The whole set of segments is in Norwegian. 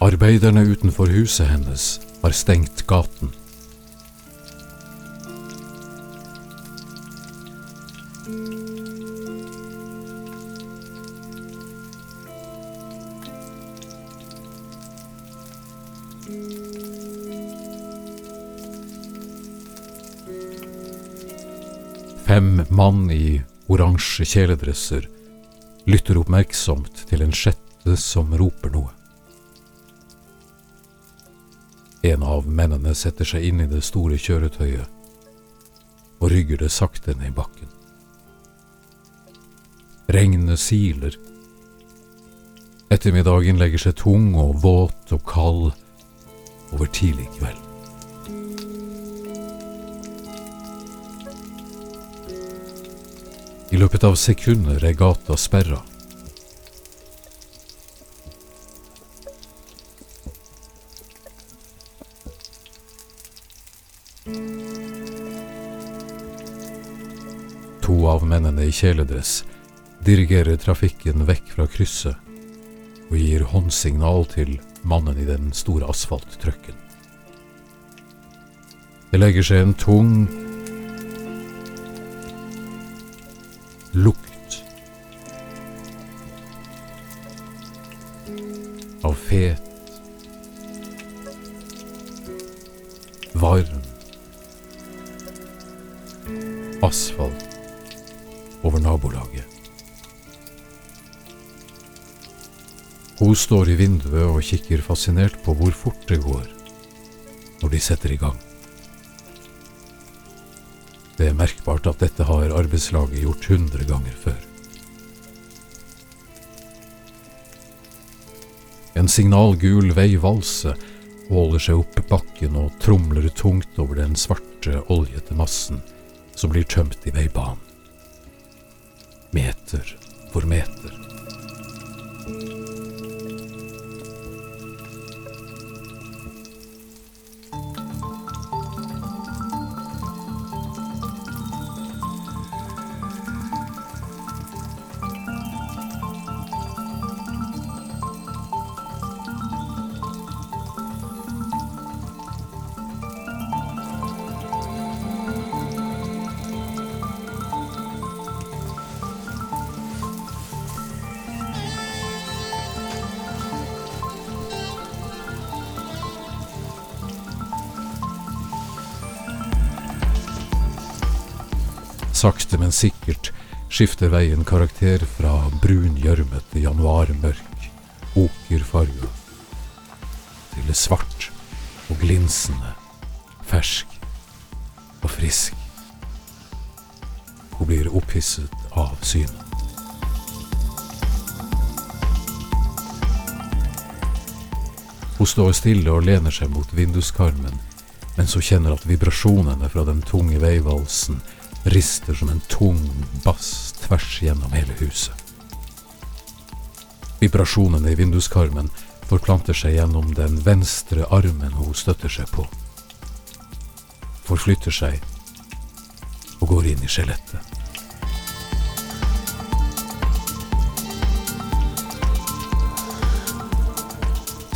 Arbeiderne utenfor huset hennes har stengt gaten. Mann i oransje kjeledresser lytter oppmerksomt til en sjette som roper noe. En av mennene setter seg inn i det store kjøretøyet og rygger det sakte ned i bakken. Regnet siler. Ettermiddagen legger seg tung og våt og kald over tidlig kveld. I løpet av sekunder er gata sperra. To av mennene i kjeledress dirigerer trafikken vekk fra krysset og gir håndsignal til mannen i den store asfalttrøkken. Det legger seg en tung lukt av fet, varm asfalt over nabolaget. Hun står i vinduet og kikker fascinert på hvor fort det går når de setter i gang. Det er merkbart at dette har arbeidslaget gjort hundre ganger før. En signalgul veivalse håler seg opp bakken og tromler tungt over den svarte, oljete massen som blir tømt i veibanen. Meter for meter. Sakte, men sikkert skifter veien karakter fra brun gjørmete januarmørk, okerfarga, til svart og glinsende, fersk og frisk. Hun blir opphisset av synet. Hun står stille og lener seg mot vinduskarmen, mens hun kjenner at vibrasjonene fra den tunge veivalsen rister som en tung bass tvers gjennom hele huset. Vibrasjonene i vinduskarmen forplanter seg gjennom den venstre armen hun støtter seg på. Forflytter seg og går inn i skjelettet.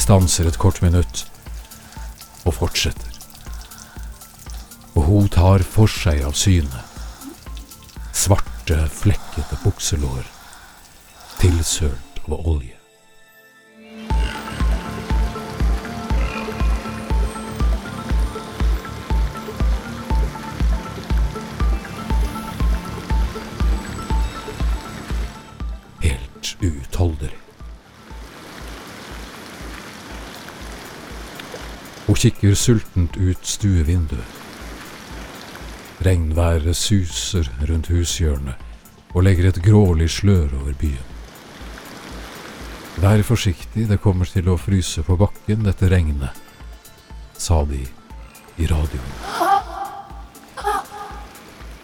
Stanser et kort minutt og fortsetter. Og hun tar for seg av synet svarte, flekkete bukselår, tilsølt av olje. Helt uutholdelig. Hun kikker sultent ut stuevinduet. Regnværet suser rundt hushjørnet og legger et grålig slør over byen. Vær forsiktig, det kommer til å fryse på bakken, dette regnet, sa de i radioen.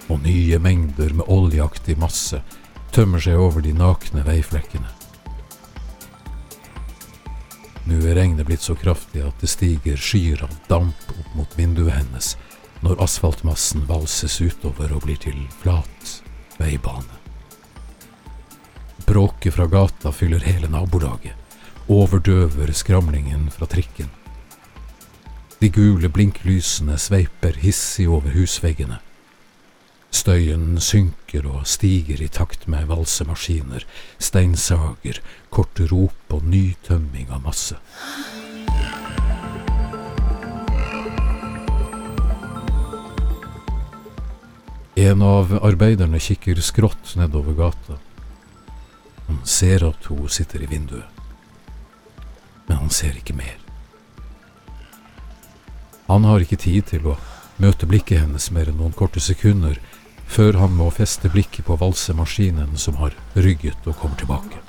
Og nye mengder med oljeaktig masse tømmer seg over de nakne veiflekkene. Nå er regnet blitt så kraftig at det stiger skyer av damp opp mot vinduet hennes, når asfaltmassen valses utover og blir til flat veibane. Bråket fra gata fyller hele nabolaget, overdøver skramlingen fra trikken. De gule blinklysene sveiper hissig over husveggene. Støyen synker og stiger i takt med valsemaskiner, steinsager, korte rop og ny tømming av masse. En av arbeiderne kikker skrått nedover gata. Han ser at hun sitter i vinduet, men han ser ikke mer. Han har ikke tid til å møte blikket hennes mer enn noen korte sekunder før han må feste blikket på valsemaskinen som har rygget og kommer tilbake.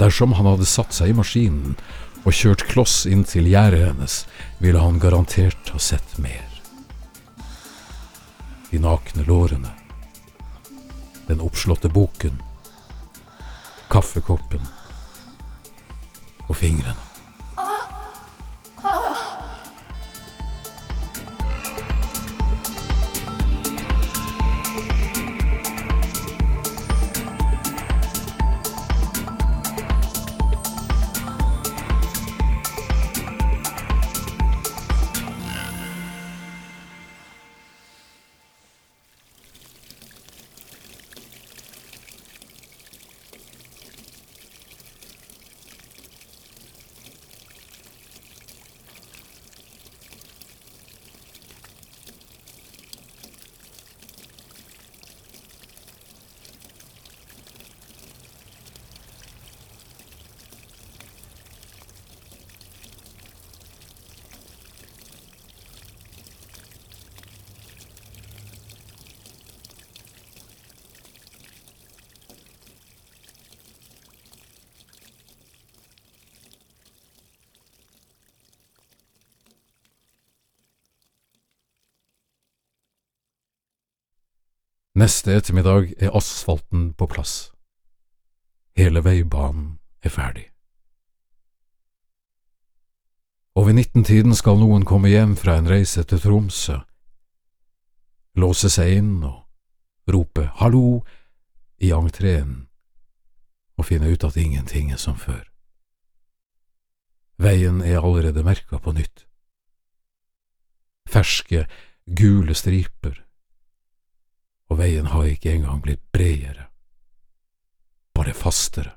Dersom han hadde satt seg i maskinen og kjørt kloss inn til gjerdet hennes, ville han garantert ha sett mer. De nakne lårene, den oppslåtte boken, kaffekoppen og fingrene. Neste ettermiddag er asfalten på plass. Hele veibanen er ferdig. Og ved nittentiden skal noen komme hjem fra en reise til Tromsø, låse seg inn og rope hallo i entreen og finne ut at ingenting er som før. Veien er allerede merka på nytt. Ferske, gule striper veien har ikke engang blitt bredere, bare fastere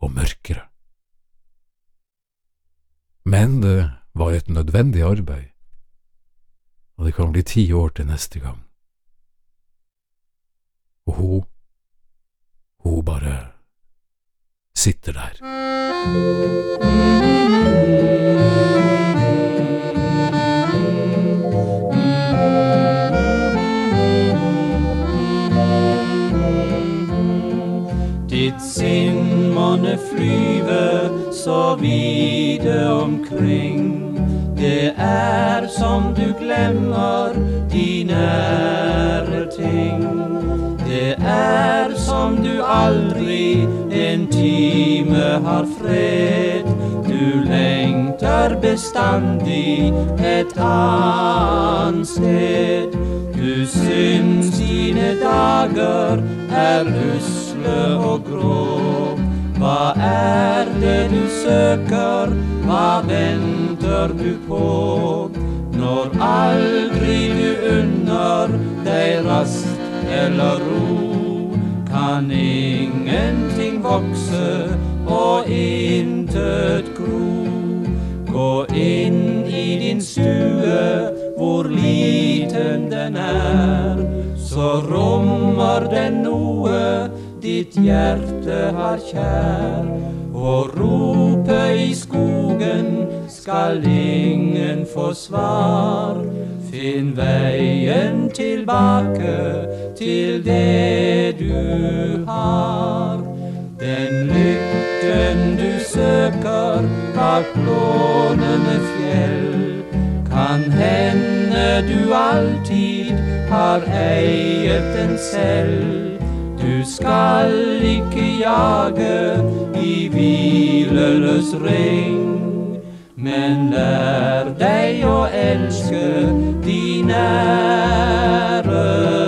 og mørkere. Men det var et nødvendig arbeid, og det kan bli ti år til neste gang. Og hun, hun bare sitter der. Flyve så vide omkring. Det er som du glemmer de nære ting. Det er som du aldri en time har fred. Du lengter bestandig et annet sted. Du syns dine dager er usle og grå. Hva er det du søker, hva venter du på? Når aldri du unner deg rast eller ro, kan ingenting vokse og intet gro. Gå inn i din stue, hvor liten den er, så rommer den noe ditt hjerte har kjær. Og rope i skogen skal ingen få svar. Finn veien tilbake til det du har. Den lykken du søker bak blånende fjell. Kan hende du alltid har eiet den selv. Du skal ikke jage i hvileløs regn, men lær deg å elske din ære.